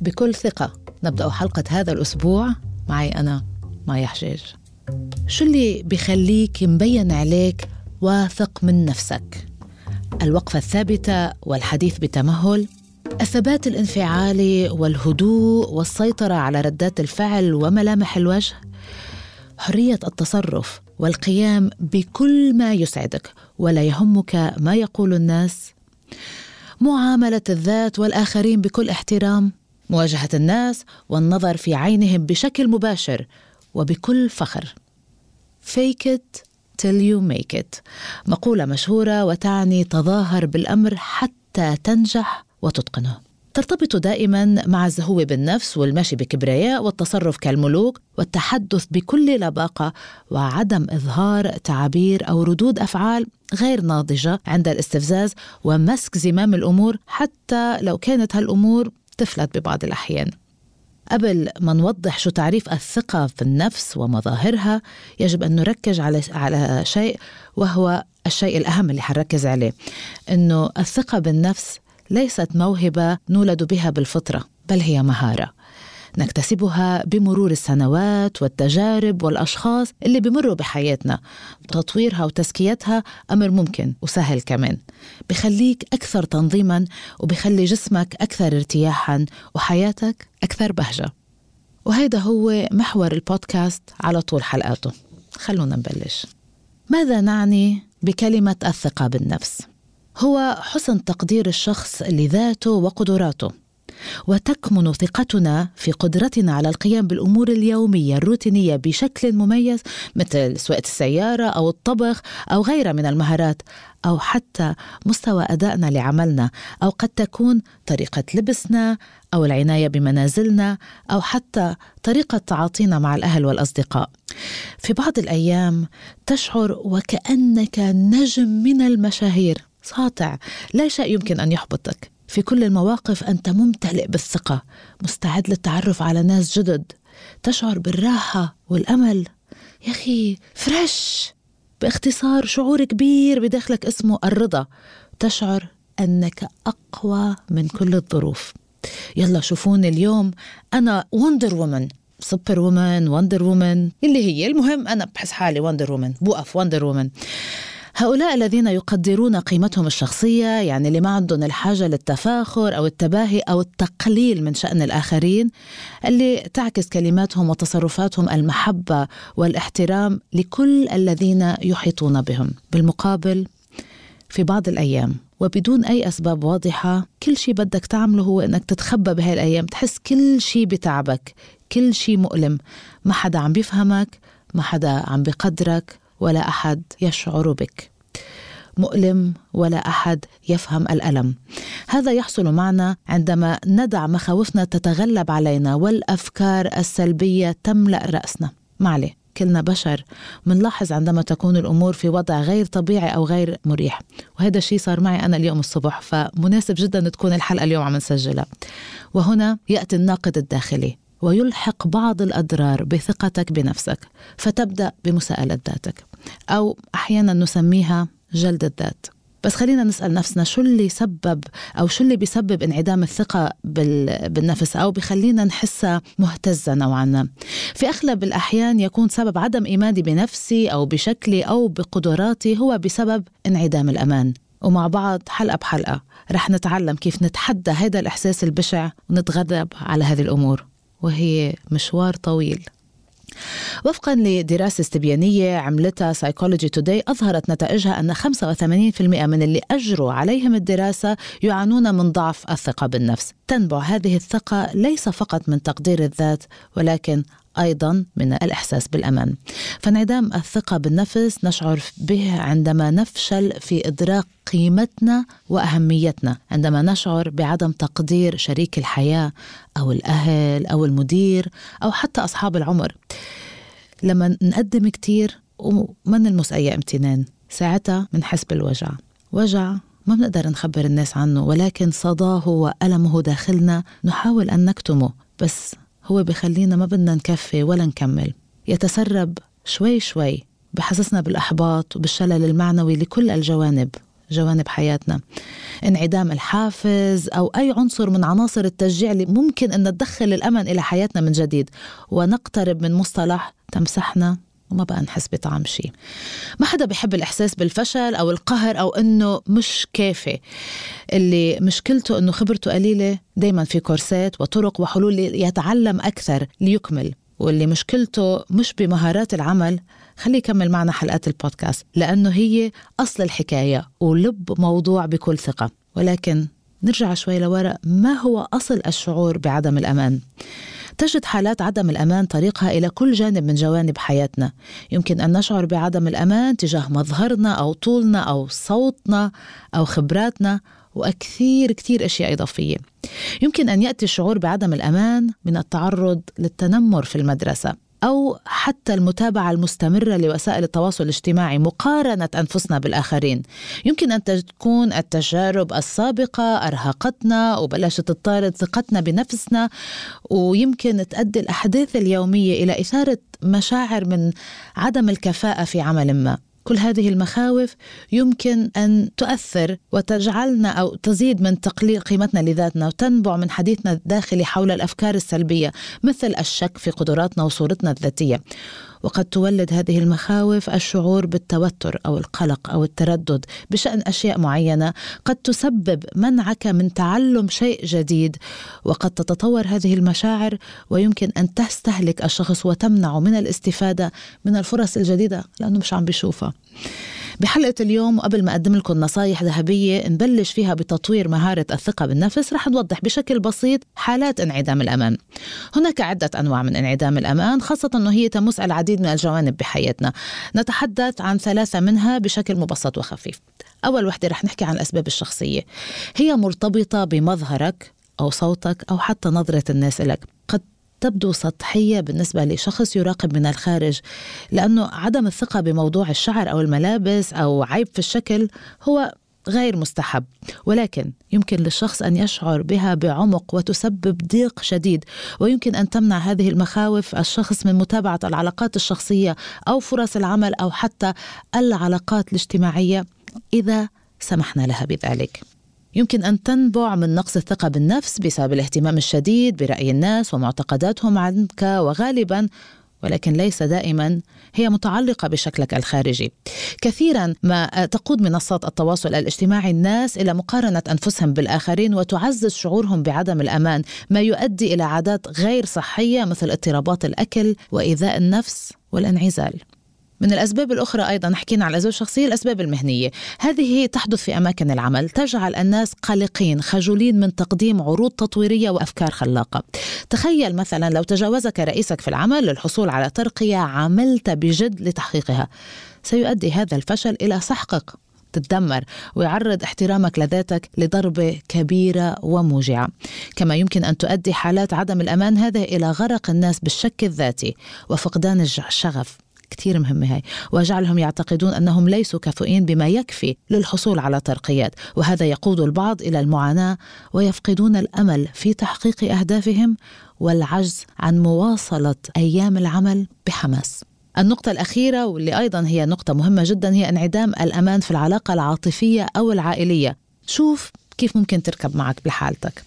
بكل ثقة. نبدأ حلقة هذا الأسبوع معي أنا مايا حجاج. شو اللي بخليك مبين عليك واثق من نفسك؟ الوقفة الثابتة والحديث بتمهل الثبات الانفعالي والهدوء والسيطرة على ردات الفعل وملامح الوجه حرية التصرف والقيام بكل ما يسعدك ولا يهمك ما يقول الناس معاملة الذات والآخرين بكل احترام مواجهة الناس والنظر في عينهم بشكل مباشر وبكل فخر. Fake it till you make it. مقولة مشهورة وتعني تظاهر بالأمر حتى تنجح وتتقنه. ترتبط دائما مع الزهو بالنفس والمشي بكبرياء والتصرف كالملوك والتحدث بكل لباقة وعدم إظهار تعابير أو ردود أفعال غير ناضجة عند الاستفزاز ومسك زمام الأمور حتى لو كانت هالأمور تفلت ببعض الأحيان. قبل ما نوضح شو تعريف الثقة في النفس ومظاهرها يجب أن نركز على على شيء وهو الشيء الأهم اللي حنركز عليه. إنه الثقة بالنفس ليست موهبة نولد بها بالفطرة بل هي مهارة. نكتسبها بمرور السنوات والتجارب والأشخاص اللي بمروا بحياتنا. تطويرها وتزكيتها أمر ممكن وسهل كمان. بخليك أكثر تنظيما وبخلي جسمك أكثر ارتياحا وحياتك أكثر بهجة. وهذا هو محور البودكاست على طول حلقاته. خلونا نبلش. ماذا نعني بكلمة الثقة بالنفس؟ هو حسن تقدير الشخص لذاته وقدراته. وتكمن ثقتنا في قدرتنا على القيام بالأمور اليومية الروتينية بشكل مميز مثل سواقة السيارة أو الطبخ أو غيرها من المهارات أو حتى مستوى أدائنا لعملنا أو قد تكون طريقة لبسنا أو العناية بمنازلنا أو حتى طريقة تعاطينا مع الأهل والأصدقاء. في بعض الأيام تشعر وكأنك نجم من المشاهير. ساطع لا شيء يمكن أن يحبطك. في كل المواقف أنت ممتلئ بالثقة مستعد للتعرف على ناس جدد تشعر بالراحة والأمل. يا أخي fresh! باختصار شعور كبير بداخلك اسمه الرضا. تشعر أنك أقوى من كل الظروف. يلا شوفوني اليوم أنا Wonder Woman Super Woman Wonder Woman اللي هي المهم أنا بحس حالي Wonder Woman بوقف Wonder Woman هؤلاء الذين يقدرون قيمتهم الشخصية يعني اللي ما عندهم الحاجة للتفاخر أو التباهي أو التقليل من شأن الآخرين اللي تعكس كلماتهم وتصرفاتهم المحبة والاحترام لكل الذين يحيطون بهم. بالمقابل في بعض الأيام وبدون أي أسباب واضحة كل شيء بدك تعمله هو إنك تتخبى بهاي الأيام. تحس كل شيء بتعبك كل شيء مؤلم. ما حدا عم بيفهمك ما حدا عم بقدرك ولا أحد يشعر بك. مؤلم ولا أحد يفهم الألم. هذا يحصل معنا عندما ندع مخاوفنا تتغلب علينا والأفكار السلبية تملأ رأسنا. معلي كلنا بشر. منلاحظ عندما تكون الأمور في وضع غير طبيعي أو غير مريح. وهذا الشيء صار معي أنا اليوم الصبح فمناسب جدا تكون الحلقة اليوم عم نسجلها. وهنا يأتي الناقد الداخلي. ويلحق بعض الأضرار بثقتك بنفسك فتبدأ بمساءلة ذاتك. أو أحيانا نسميها جلد الذات. بس خلينا نسأل نفسنا شو اللي سبب أو شو اللي بيسبب انعدام الثقة بالنفس؟ أو بخلينا نحسها مهتزة نوعا ما؟ في أغلب الأحيان يكون سبب عدم إيماني بنفسي أو بشكلي أو بقدراتي هو بسبب انعدام الأمان. ومع بعض حلقة بحلقة رح نتعلم كيف نتحدى هذا الإحساس البشع ونتغلب على هذه الأمور. وهي مشوار طويل. وفقا لدراسة استبيانية عملتها سايكولوجي توداي أظهرت نتائجها أن 85% من اللي أجروا عليهم الدراسة يعانون من ضعف الثقة بالنفس. تنبع هذه الثقة ليس فقط من تقدير الذات ولكن أيضا من الإحساس بالأمان. فانعدام الثقة بالنفس نشعر به عندما نفشل في إدراك قيمتنا وأهميتنا، عندما نشعر بعدم تقدير شريك الحياة أو الأهل أو المدير أو حتى أصحاب العمر. لما نقدم كتير وما نلمس اي امتنان، ساعتها بنحس بالوجع. وجع ما بنقدر نخبر الناس عنه ولكن صداه وألمه داخلنا نحاول أن نكتمه بس هو بخلينا ما بدنا نكفي ولا نكمل. يتسرب شوي شوي بحسسنا بالإحباط وبالشلل المعنوي لكل الجوانب جوانب حياتنا. انعدام الحافز أو أي عنصر من عناصر التشجيع اللي ممكن أن تدخل الأمل إلى حياتنا من جديد. ونقترب من مصطلح تمسحنا وما بقى نحس بطعم شيء. ما حدا بحب الإحساس بالفشل أو القهر أو أنه مش كافي. اللي مشكلته أنه خبرته قليلة دايما في كورسات وطرق وحلول يتعلم أكثر ليكمل. واللي مشكلته مش بمهارات العمل خليه يكمل معنا حلقات البودكاست لأنه هي أصل الحكاية ولب موضوع بكل ثقة. ولكن نرجع شوي لورا ما هو أصل الشعور بعدم الأمان؟ تجد حالات عدم الأمان طريقها إلى كل جانب من جوانب حياتنا. يمكن أن نشعر بعدم الأمان تجاه مظهرنا أو طولنا أو صوتنا أو خبراتنا وكثير كثير أشياء إضافية. يمكن أن يأتي الشعور بعدم الأمان من التعرض للتنمر في المدرسة. أو حتى المتابعة المستمرة لوسائل التواصل الاجتماعي مقارنة أنفسنا بالآخرين. يمكن أن تكون التجارب السابقة أرهقتنا وبلشت تطارد ثقتنا بنفسنا ويمكن تؤدي الأحداث اليومية إلى إثارة مشاعر من عدم الكفاءة في عمل ما. كل هذه المخاوف يمكن أن تؤثر وتجعلنا أو تزيد من تقليل قيمتنا لذاتنا وتنبع من حديثنا الداخلي حول الأفكار السلبية مثل الشك في قدراتنا وصورتنا الذاتية. وقد تولد هذه المخاوف الشعور بالتوتر أو القلق أو التردد بشأن أشياء معينة. قد تسبب منعك من تعلم شيء جديد وقد تتطور هذه المشاعر ويمكن أن تستهلك الشخص وتمنعه من الاستفادة من الفرص الجديدة لأنه مش عم بيشوفها. بحلقة اليوم وقبل ما أقدم لكم نصايح ذهبية نبلش فيها بتطوير مهارة الثقة بالنفس. رح نوضح بشكل بسيط حالات انعدام الأمان. هناك عدة أنواع من انعدام الأمان خاصة أنه هي تمس العديد من الجوانب بحياتنا. نتحدث عن ثلاثة منها بشكل مبسط وخفيف. أول وحدة رح نحكي عن الأسباب الشخصية. هي مرتبطة بمظهرك أو صوتك أو حتى نظرة الناس لك قد تبدو سطحية بالنسبة لشخص يراقب من الخارج لأنه عدم الثقة بموضوع الشعر أو الملابس أو عيب في الشكل هو غير مستحب. ولكن يمكن للشخص أن يشعر بها بعمق وتسبب ضيق شديد ويمكن أن تمنع هذه المخاوف الشخص من متابعة العلاقات الشخصية أو فرص العمل أو حتى العلاقات الاجتماعية إذا سمحنا لها بذلك. يمكن أن تنبع من نقص الثقة بالنفس بسبب الاهتمام الشديد برأي الناس ومعتقداتهم عنك وغالبا ولكن ليس دائما هي متعلقة بشكلك الخارجي. كثيرا ما تقود منصات التواصل الاجتماعي الناس إلى مقارنة أنفسهم بالآخرين وتعزز شعورهم بعدم الأمان، ما يؤدي إلى عادات غير صحية مثل اضطرابات الأكل وإيذاء النفس والانعزال. من الأسباب الأخرى أيضا حكينا على الأسباب الشخصية الأسباب المهنية. هذه تحدث في أماكن العمل تجعل الناس قلقين خجولين من تقديم عروض تطويرية وأفكار خلاقة. تخيل مثلا لو تجاوزك رئيسك في العمل للحصول على ترقية عملت بجد لتحقيقها. سيؤدي هذا الفشل إلى سحقك تتدمر ويعرض احترامك لذاتك لضربة كبيرة وموجعة. كما يمكن أن تؤدي حالات عدم الأمان هذا إلى غرق الناس بالشك الذاتي وفقدان الشغف. كثير مهمة هاي. وجعلهم يعتقدون أنهم ليسوا كفؤين بما يكفي للحصول على ترقيات وهذا يقود البعض إلى المعاناة ويفقدون الأمل في تحقيق أهدافهم والعجز عن مواصلة أيام العمل بحماس. النقطة الأخيرة واللي أيضا هي نقطة مهمة جدا هي انعدام الأمان في العلاقة العاطفية أو العائلية. شوف كيف ممكن تركب معك بحالتك؟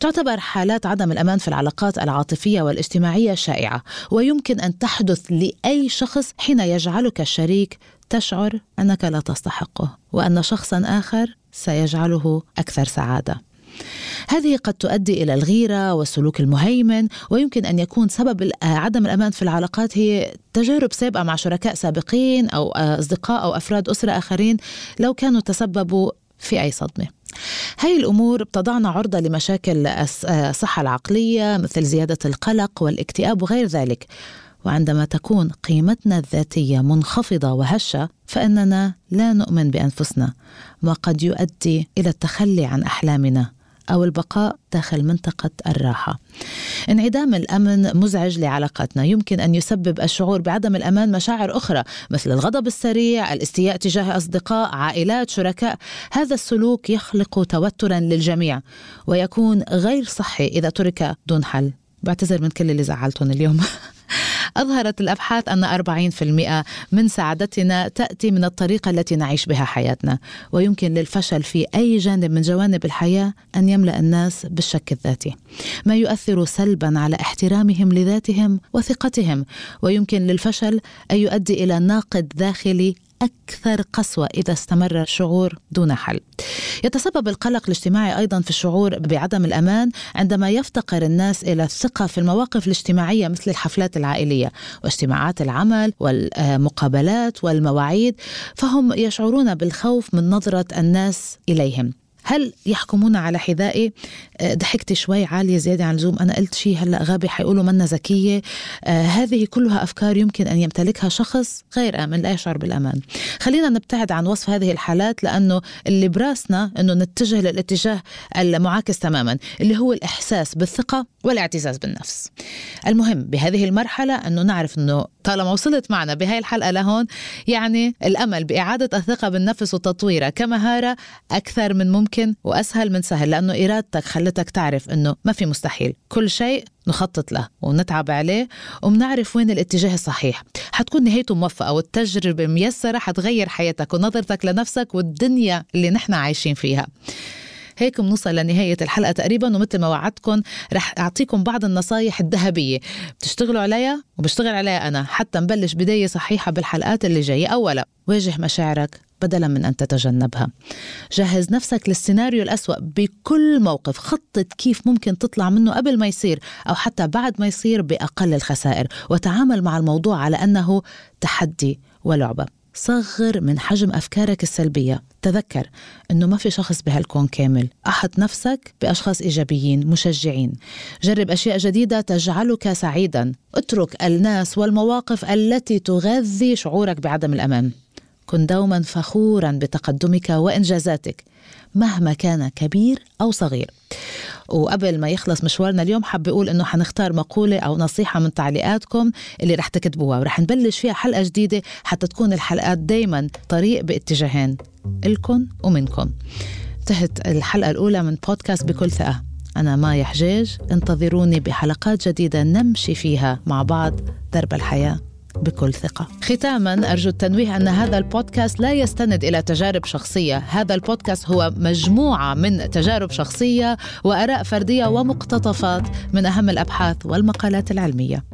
تعتبر حالات عدم الأمان في العلاقات العاطفية والاجتماعية شائعة ويمكن أن تحدث لأي شخص حين يجعلك الشريك تشعر أنك لا تستحقه وأن شخصا آخر سيجعله أكثر سعادة. هذه قد تؤدي إلى الغيرة والسلوك المهيمن ويمكن أن يكون سبب عدم الأمان في العلاقات هي تجارب سابقة مع شركاء سابقين أو أصدقاء أو أفراد أسرة آخرين لو كانوا تسببوا في أي صدمة. هاي الأمور بتضعنا عرضة لمشاكل الصحة العقلية مثل زيادة القلق والاكتئاب وغير ذلك. وعندما تكون قيمتنا الذاتية منخفضة وهشة فإننا لا نؤمن بأنفسنا ما قد يؤدي إلى التخلي عن أحلامنا. أو البقاء داخل منطقة الراحة. انعدام الأمن مزعج لعلاقاتنا، يمكن أن يسبب الشعور بعدم الأمان مشاعر أخرى مثل الغضب السريع، الاستياء تجاه أصدقاء، عائلات، شركاء. هذا السلوك يخلق توترا للجميع ويكون غير صحي إذا ترك دون حل. بعتذر من كل اللي زعلتهم اليوم. أظهرت الأبحاث أن 40% من سعادتنا تأتي من الطريقة التي نعيش بها حياتنا ويمكن للفشل في أي جانب من جوانب الحياة أن يملأ الناس بالشك الذاتي. ما يؤثر سلبا على احترامهم لذاتهم وثقتهم ويمكن للفشل أن يؤدي إلى ناقد داخلي أكثر قسوة إذا استمر الشعور دون حل. يتسبب القلق الاجتماعي أيضا في الشعور بعدم الأمان عندما يفتقر الناس إلى الثقة في المواقف الاجتماعية مثل الحفلات العائلية واجتماعات العمل والمقابلات والمواعيد فهم يشعرون بالخوف من نظرة الناس إليهم هل يحكمون على حذائي؟ آه، ضحكت شوي عالية زيادة عن اللزوم. أنا قلت شيء هلأ غابي حيقولوا منا ذكية. آه هذه كلها أفكار يمكن أن يمتلكها شخص غير آمن لا يشعر بالأمان. خلينا نبتعد عن وصف هذه الحالات لأنه اللي براسنا أنه نتجه للاتجاه المعاكس تماما اللي هو الإحساس بالثقة والاعتزاز بالنفس. المهم بهذه المرحلة أنه نعرف أنه طالما وصلت معنا بهاي الحلقة لهون يعني الأمل بإعادة الثقة بالنفس وتطويرها كمهارة أكثر من ممكن. وأسهل من سهل لأنه إرادتك خلتك تعرف أنه ما في مستحيل. كل شيء نخطط له ونتعب عليه وبنعرف وين الاتجاه الصحيح. حتكون نهايته موفقة والتجربة ميسرة حتغير حياتك ونظرتك لنفسك والدنيا اللي نحن عايشين فيها. هيك بنوصل لنهاية الحلقة تقريبا ومثل ما وعدتكم رح أعطيكم بعض النصايح الذهبية. بتشتغلوا عليها وبشتغل عليها أنا. حتى نبلش بداية صحيحة بالحلقات اللي جاية. أولا واجه مشاعرك بدلا من أن تتجنبها. جهز نفسك للسيناريو الأسوأ بكل موقف. خطط كيف ممكن تطلع منه قبل ما يصير أو حتى بعد ما يصير بأقل الخسائر. وتعامل مع الموضوع على أنه تحدي ولعبة. صغر من حجم أفكارك السلبية. تذكر أنه ما في شخص بهالكون كامل. أحط نفسك بأشخاص إيجابيين مشجعين. جرب أشياء جديدة تجعلك سعيدا. اترك الناس والمواقف التي تغذي شعورك بعدم الأمان كن دوما فخورا بتقدمك وإنجازاتك مهما كان كبير أو صغير. وقبل ما يخلص مشوارنا اليوم حاب أقول إنه حنختار مقولة أو نصيحة من تعليقاتكم اللي رح تكتبوها ورح نبلش فيها حلقة جديدة حتى تكون الحلقات دايما طريق باتجاهين إلكن ومنكم. انتهت الحلقة الأولى من بودكاست بكل ثقة. أنا مايا حجاج انتظروني بحلقات جديدة نمشي فيها مع بعض درب الحياة. بكل ثقة. ختاما أرجو التنويه أن هذا البودكاست لا يستند إلى تجارب شخصية. هذا البودكاست هو مجموعة من تجارب شخصية وأراء فردية ومقتطفات من أهم الأبحاث والمقالات العلمية.